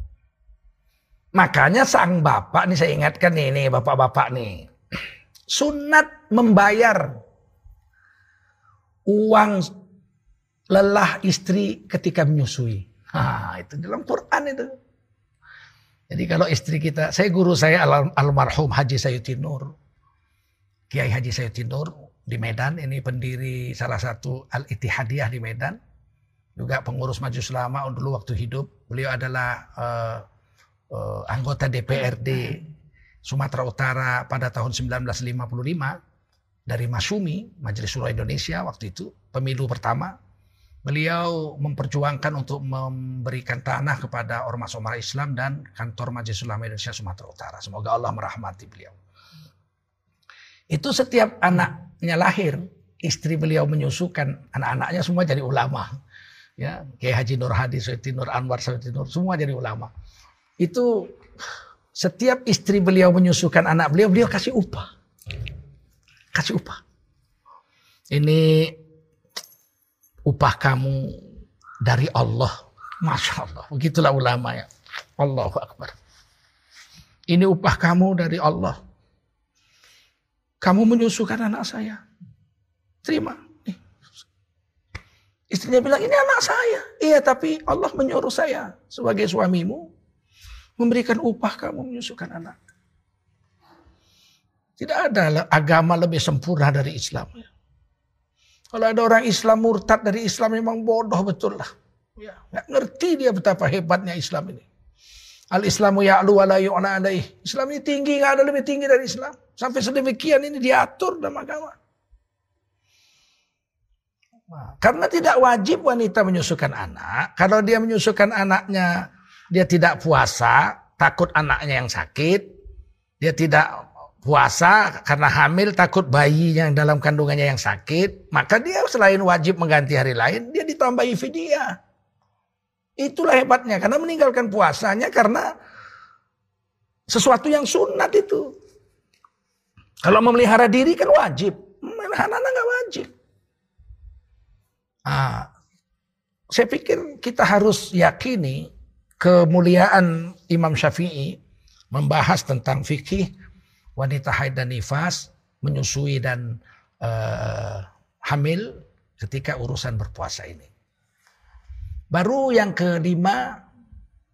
Makanya sang bapak, nih saya ingatkan nih, nih bapak-bapak nih. Sunat membayar uang lelah istri ketika menyusui. Nah, itu dalam Quran itu. Jadi kalau istri kita, saya guru saya al almarhum Haji Sayuti Nur. Kiai Haji Sayuti Nur di Medan, ini pendiri salah satu Al-Ittihadiyah di Medan. Juga pengurus Maju Selama dulu waktu hidup. Beliau adalah uh, uh, anggota DPRD Sumatera Utara pada tahun 1955 dari Masumi, Majelis Surah Indonesia waktu itu, pemilu pertama, beliau memperjuangkan untuk memberikan tanah kepada ormas-ormas Islam dan kantor Majelis Ulama Indonesia Sumatera Utara. Semoga Allah merahmati beliau. Itu setiap anaknya lahir, istri beliau menyusukan anak-anaknya semua jadi ulama. Ya, Kiai Haji Nur Hadi, Sayyidi Nur Anwar, Sayyidi Nur, semua jadi ulama. Itu setiap istri beliau menyusukan anak beliau, beliau kasih upah kasih upah. Ini upah kamu dari Allah. Masya Allah. Begitulah ulama ya. Allahu Akbar. Ini upah kamu dari Allah. Kamu menyusukan anak saya. Terima. Istrinya bilang, ini anak saya. Iya, tapi Allah menyuruh saya sebagai suamimu memberikan upah kamu menyusukan anak. Tidak ada agama lebih sempurna dari Islam. Kalau ada orang Islam murtad dari Islam memang bodoh betul lah. Ya, ngerti dia betapa hebatnya Islam ini. Al Islamu ya'lu wa la alaih. Islam ini tinggi, nggak ada lebih tinggi dari Islam. Sampai sedemikian ini diatur dalam agama. Karena tidak wajib wanita menyusukan anak. Kalau dia menyusukan anaknya, dia tidak puasa, takut anaknya yang sakit. Dia tidak puasa karena hamil takut bayi yang dalam kandungannya yang sakit, maka dia selain wajib mengganti hari lain, dia ditambahi fidyah. Itulah hebatnya karena meninggalkan puasanya karena sesuatu yang sunat itu. Kalau memelihara diri kan wajib, memelihara anak nggak wajib. Ah, saya pikir kita harus yakini kemuliaan Imam Syafi'i membahas tentang fikih wanita haid dan nifas menyusui dan uh, hamil ketika urusan berpuasa ini. Baru yang kelima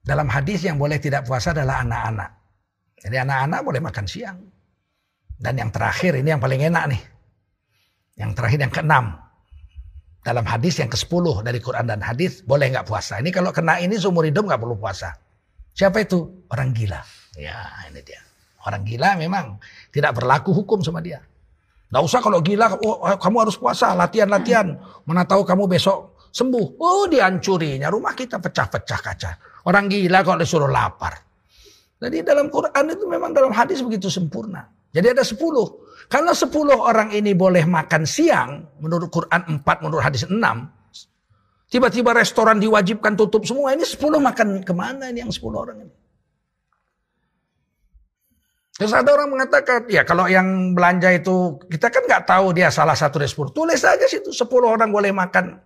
dalam hadis yang boleh tidak puasa adalah anak-anak. Jadi anak-anak boleh makan siang. Dan yang terakhir ini yang paling enak nih. Yang terakhir yang keenam. Dalam hadis yang ke-10 dari Quran dan hadis boleh nggak puasa. Ini kalau kena ini seumur hidup nggak perlu puasa. Siapa itu? Orang gila. Ya ini dia. Orang gila memang tidak berlaku hukum sama dia. Gak usah kalau gila, oh, kamu harus puasa, latihan-latihan. Mana tahu kamu besok sembuh. Oh dihancurinya, rumah kita pecah-pecah kaca. Orang gila kalau disuruh lapar. Jadi dalam Quran itu memang dalam hadis begitu sempurna. Jadi ada sepuluh. Kalau sepuluh orang ini boleh makan siang, menurut Quran empat, menurut hadis enam. Tiba-tiba restoran diwajibkan tutup semua. Ini sepuluh makan ke mana ini yang sepuluh orang ini? Terus ada orang mengatakan, ya kalau yang belanja itu, kita kan nggak tahu dia salah satu dari sepuluh. Tulis aja situ, sepuluh orang boleh makan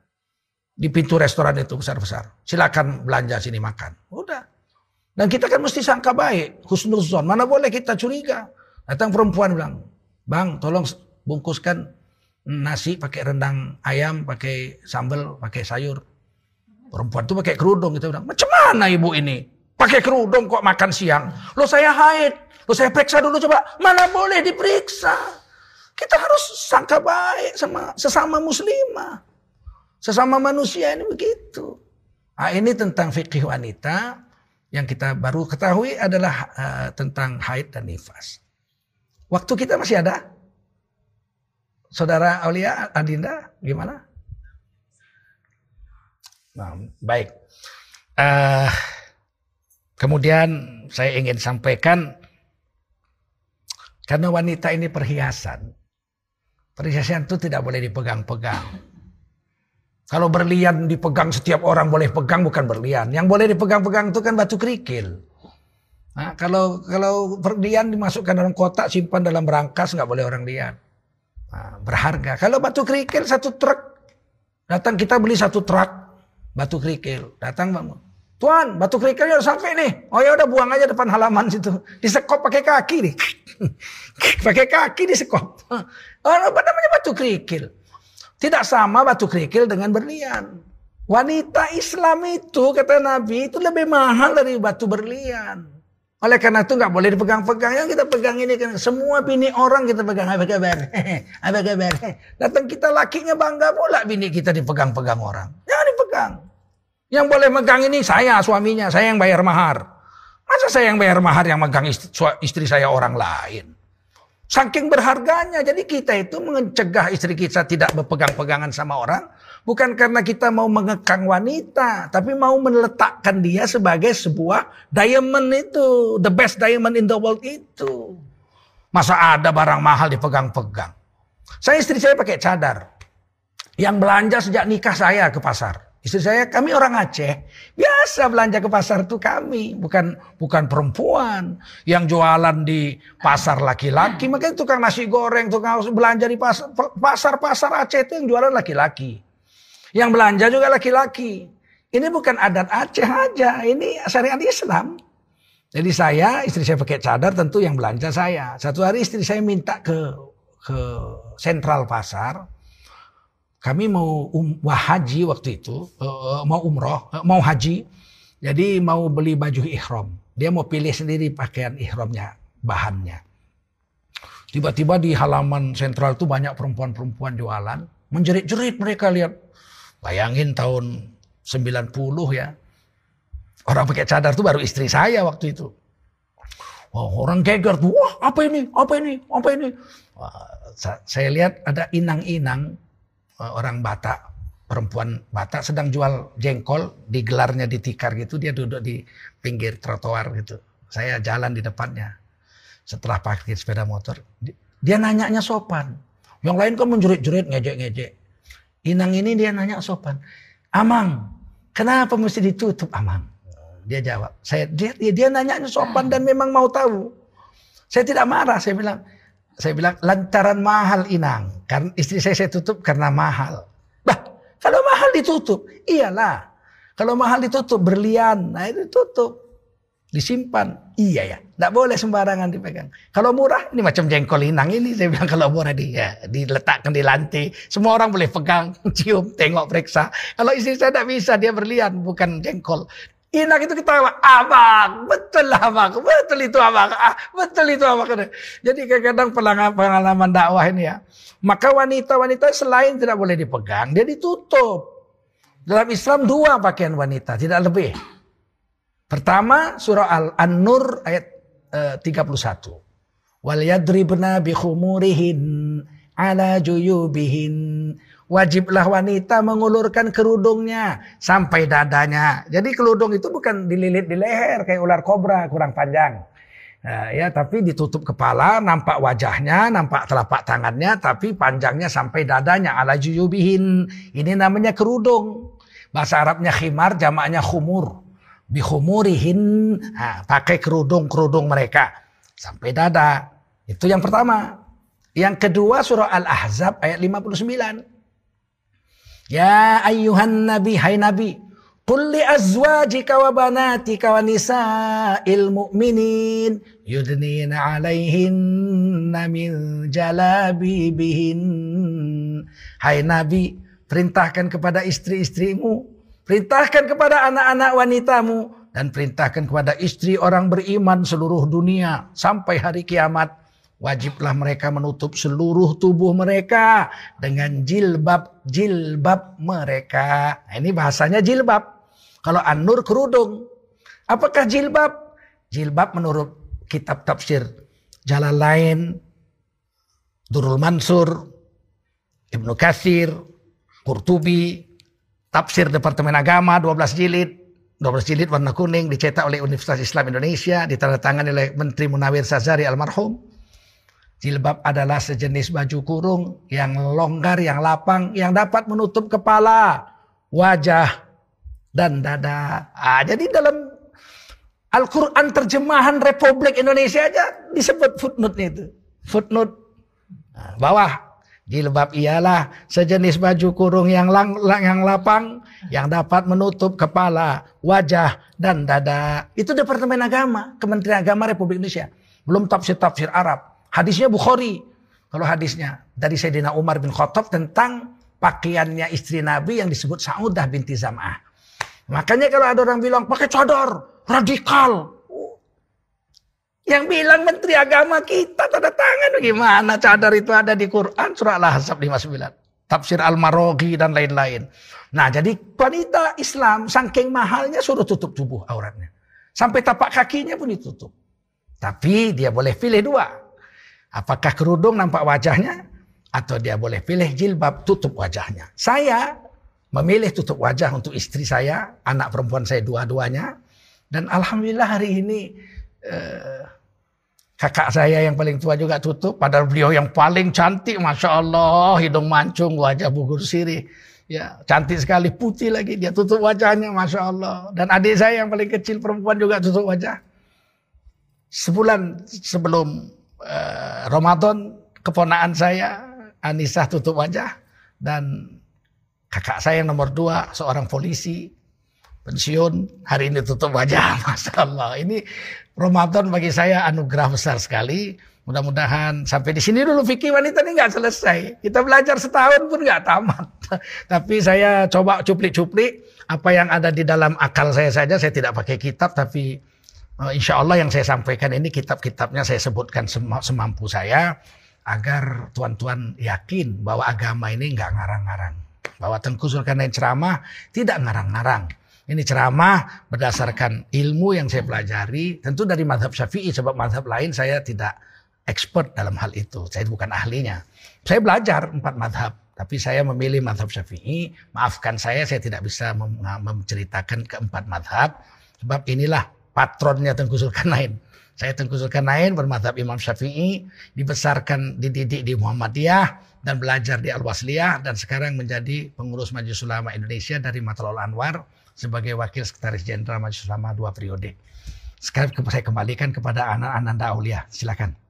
di pintu restoran itu besar-besar. Silakan belanja sini makan. Udah. Dan kita kan mesti sangka baik, husnuzon. Mana boleh kita curiga. Datang perempuan bilang, bang tolong bungkuskan nasi pakai rendang ayam, pakai sambal, pakai sayur. Perempuan itu pakai kerudung. Kita bilang, macam mana ibu ini? Pakai kerudung kok makan siang. Lo saya haid. Loh saya periksa dulu coba. Mana boleh diperiksa. Kita harus sangka baik sama sesama muslimah. Sesama manusia ini begitu. Nah, ini tentang fikih wanita yang kita baru ketahui adalah uh, tentang haid dan nifas. Waktu kita masih ada? Saudara Aulia Adinda gimana? Nah, baik. Uh, kemudian saya ingin sampaikan karena wanita ini perhiasan. Perhiasan itu tidak boleh dipegang-pegang. Kalau berlian dipegang setiap orang boleh pegang bukan berlian. Yang boleh dipegang-pegang itu kan batu kerikil. Nah, kalau kalau berlian dimasukkan dalam kotak simpan dalam berangkas nggak boleh orang lihat. Nah, berharga. Kalau batu kerikil satu truk datang kita beli satu truk batu kerikil datang bang. Tuan, batu kerikilnya udah sampai nih. Oh ya udah buang aja depan halaman situ. Disekop pakai kaki nih. pakai kaki disekop. Oh, namanya batu kerikil? Tidak sama batu kerikil dengan berlian. Wanita Islam itu kata Nabi itu lebih mahal dari batu berlian. Oleh karena itu nggak boleh dipegang-pegang. Yang kita pegang ini kan semua bini orang kita pegang. Apa kabar? Apa kabar? Datang kita lakinya bangga pula bini kita dipegang-pegang orang. Jangan dipegang. Yang boleh megang ini saya suaminya, saya yang bayar mahar. Masa saya yang bayar mahar yang megang istri, istri saya orang lain? Saking berharganya. Jadi kita itu mencegah istri kita tidak berpegang-pegangan sama orang. Bukan karena kita mau mengekang wanita. Tapi mau meletakkan dia sebagai sebuah diamond itu. The best diamond in the world itu. Masa ada barang mahal dipegang-pegang. Saya istri saya pakai cadar. Yang belanja sejak nikah saya ke pasar. Istri saya, kami orang Aceh. Biasa belanja ke pasar itu kami. Bukan bukan perempuan. Yang jualan di pasar laki-laki. Makanya tukang nasi goreng, tukang belanja di pasar. Pasar-pasar Aceh itu yang jualan laki-laki. Yang belanja juga laki-laki. Ini bukan adat Aceh aja. Ini syariat Islam. Jadi saya, istri saya pakai cadar tentu yang belanja saya. Satu hari istri saya minta ke ke sentral pasar kami mau um, haji waktu itu, uh, mau umroh, uh, mau haji. Jadi mau beli baju ihram. Dia mau pilih sendiri pakaian ihramnya, bahannya. Tiba-tiba di halaman sentral itu banyak perempuan-perempuan jualan. Menjerit-jerit mereka lihat. Bayangin tahun 90 ya. Orang pakai cadar itu baru istri saya waktu itu. Wah, orang geger tuh. Wah, apa ini? Apa ini? Apa ini? Wah, saya lihat ada inang-inang orang Batak, perempuan Batak sedang jual jengkol, digelarnya di tikar gitu, dia duduk di pinggir trotoar gitu. Saya jalan di depannya. Setelah parkir sepeda motor, dia nanyanya sopan. Yang lain kan menjerit-jerit, ngejek-ngejek. Inang ini dia nanya sopan. Amang, kenapa mesti ditutup Amang? Dia jawab. Saya dia dia, dia nanya sopan dan memang mau tahu. Saya tidak marah. Saya bilang, saya bilang lantaran mahal inang. Karena istri saya saya tutup karena mahal. Bah, kalau mahal ditutup, iyalah. Kalau mahal ditutup berlian, nah itu tutup. Disimpan. Iya ya, tidak boleh sembarangan dipegang. Kalau murah, ini macam jengkol inang ini. Saya bilang kalau murah dia ya, diletakkan di lantai. Semua orang boleh pegang, cium, tengok, periksa. Kalau istri saya tidak bisa, dia berlian, bukan jengkol. Inak itu ketawa, abang, betul abang, betul itu abang, ah, betul itu abang. Jadi kadang-kadang pengalaman dakwah ini ya. Maka wanita-wanita selain tidak boleh dipegang, dia ditutup. Dalam Islam dua pakaian wanita, tidak lebih. Pertama surah Al-An-Nur ayat uh, 31. Wal yadribna bi khumurihin ala juyubihin wajiblah wanita mengulurkan kerudungnya sampai dadanya. Jadi kerudung itu bukan dililit di leher kayak ular kobra kurang panjang. Nah, ya, tapi ditutup kepala, nampak wajahnya, nampak telapak tangannya, tapi panjangnya sampai dadanya. Ala juyubihin. Ini namanya kerudung. Bahasa Arabnya khimar, jamaknya khumur. Bihumurihin. Nah, pakai kerudung-kerudung mereka. Sampai dada. Itu yang pertama. Yang kedua surah Al-Ahzab ayat 59. Ya ayuhan nabi, hai nabi. Qul li azwajika wa banatika wa nisa'il mu'minin yudnina alaihinna min jalabibihin. Hai nabi, perintahkan kepada istri-istrimu, perintahkan kepada anak-anak wanitamu, dan perintahkan kepada istri orang beriman seluruh dunia sampai hari kiamat Wajiblah mereka menutup seluruh tubuh mereka dengan jilbab-jilbab mereka. Nah, ini bahasanya jilbab. Kalau an-nur kerudung. Apakah jilbab? Jilbab menurut kitab tafsir jalan lain, Durul Mansur, Ibnu Katsir, Qurtubi, tafsir Departemen Agama 12 jilid, 12 jilid warna kuning dicetak oleh Universitas Islam Indonesia, ditandatangani oleh Menteri Munawir Sazari almarhum. Jilbab adalah sejenis baju kurung yang longgar, yang lapang, yang dapat menutup kepala, wajah, dan dada. Ah, jadi dalam Al-Quran terjemahan Republik Indonesia aja disebut footnote itu. Footnote. Bawah. Jilbab ialah sejenis baju kurung yang, lang, yang lapang yang dapat menutup kepala, wajah, dan dada. Itu Departemen Agama, Kementerian Agama Republik Indonesia. Belum tafsir-tafsir Arab. Hadisnya Bukhari. Kalau hadisnya dari Sayyidina Umar bin Khattab tentang pakaiannya istri Nabi yang disebut Sa'udah binti Zam'ah. Makanya kalau ada orang bilang pakai cadar, radikal. Yang bilang Menteri Agama kita tanda tangan bagaimana cadar itu ada di Quran surah Al-Ahzab 59. Tafsir Al-Maroghi dan lain-lain. Nah jadi wanita Islam saking mahalnya suruh tutup tubuh auratnya. Sampai tapak kakinya pun ditutup. Tapi dia boleh pilih dua. Apakah kerudung nampak wajahnya? Atau dia boleh pilih jilbab tutup wajahnya. Saya memilih tutup wajah untuk istri saya, anak perempuan saya dua-duanya. Dan Alhamdulillah hari ini eh, kakak saya yang paling tua juga tutup. Padahal beliau yang paling cantik, Masya Allah. Hidung mancung, wajah bugur sirih. Ya, cantik sekali, putih lagi. Dia tutup wajahnya, Masya Allah. Dan adik saya yang paling kecil perempuan juga tutup wajah. Sebulan sebelum uh, Ramadan, keponaan saya, Anissa tutup wajah. Dan kakak saya yang nomor dua, seorang polisi, pensiun, hari ini tutup wajah. Masya Allah. Ini Ramadan bagi saya anugerah besar sekali. Mudah-mudahan sampai di sini dulu fikih wanita ini nggak selesai. Kita belajar setahun pun nggak tamat. tapi saya coba cuplik-cuplik apa yang ada di dalam akal saya saja. Saya tidak pakai kitab, tapi insya Allah yang saya sampaikan ini kitab-kitabnya saya sebutkan semampu saya agar tuan-tuan yakin bahwa agama ini nggak ngarang-ngarang. Bahwa Tengku Zulkarnain ceramah tidak ngarang-ngarang. Ini ceramah berdasarkan ilmu yang saya pelajari. Tentu dari madhab syafi'i, sebab madhab lain saya tidak expert dalam hal itu. Saya bukan ahlinya. Saya belajar empat madhab. Tapi saya memilih madhab syafi'i. Maafkan saya, saya tidak bisa menceritakan keempat madhab. Sebab inilah patronnya Tengku Zulkarnain. Saya Tengku Zulkarnain bermadhab Imam Syafi'i. Dibesarkan, dididik di Muhammadiyah. Dan belajar di Al-Wasliyah. Dan sekarang menjadi pengurus Majelis Ulama Indonesia dari Matlul Anwar. Sebagai Wakil Sekretaris Jenderal Majelis Ulama dua periode. Sekarang saya kembalikan kepada anak-anak Aulia. Silakan.